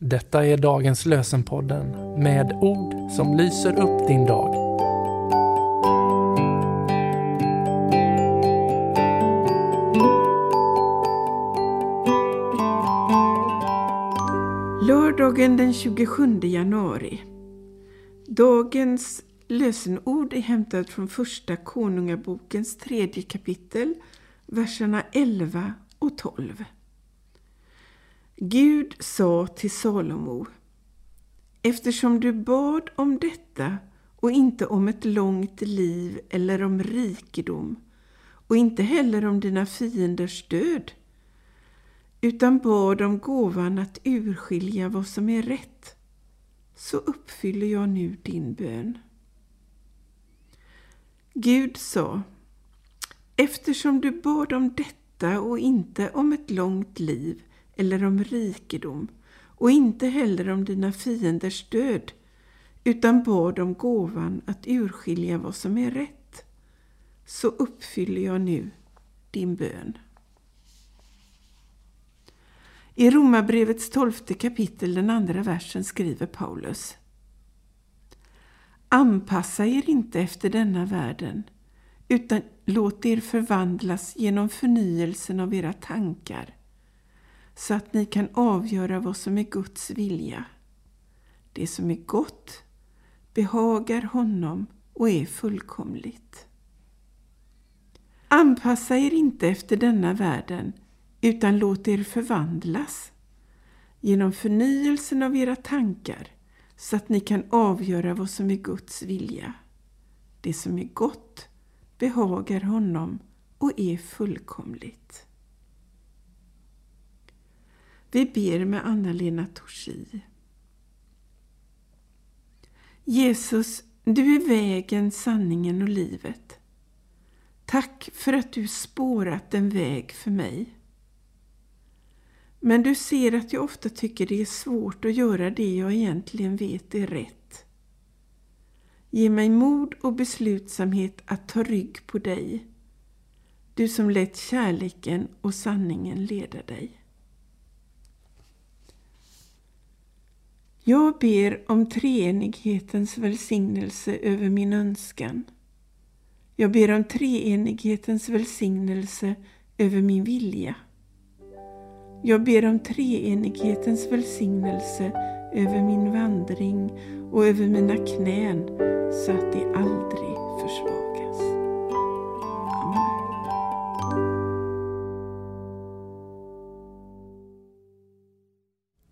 Detta är dagens lösenpodden med ord som lyser upp din dag. Lördagen den 27 januari. Dagens lösenord är hämtat från första Konungabokens tredje kapitel, verserna 11 och 12. Gud sa till Salomo Eftersom du bad om detta och inte om ett långt liv eller om rikedom och inte heller om dina fienders död utan bad om gåvan att urskilja vad som är rätt så uppfyller jag nu din bön. Gud sa Eftersom du bad om detta och inte om ett långt liv eller om rikedom och inte heller om dina fienders död utan bad om gåvan att urskilja vad som är rätt så uppfyller jag nu din bön. I Romarbrevets tolfte kapitel, den andra versen, skriver Paulus Anpassa er inte efter denna världen utan låt er förvandlas genom förnyelsen av era tankar så att ni kan avgöra vad som är Guds vilja. Det som är gott behagar honom och är fullkomligt. Anpassa er inte efter denna världen utan låt er förvandlas genom förnyelsen av era tankar så att ni kan avgöra vad som är Guds vilja. Det som är gott behagar honom och är fullkomligt. Vi ber med Anna-Lena Torsi. Jesus, du är vägen, sanningen och livet. Tack för att du spårat en väg för mig. Men du ser att jag ofta tycker det är svårt att göra det jag egentligen vet är rätt. Ge mig mod och beslutsamhet att ta rygg på dig. Du som lät kärleken och sanningen leda dig. Jag ber om treenighetens välsignelse över min önskan. Jag ber om treenighetens välsignelse över min vilja. Jag ber om treenighetens välsignelse över min vandring och över mina knän så att de aldrig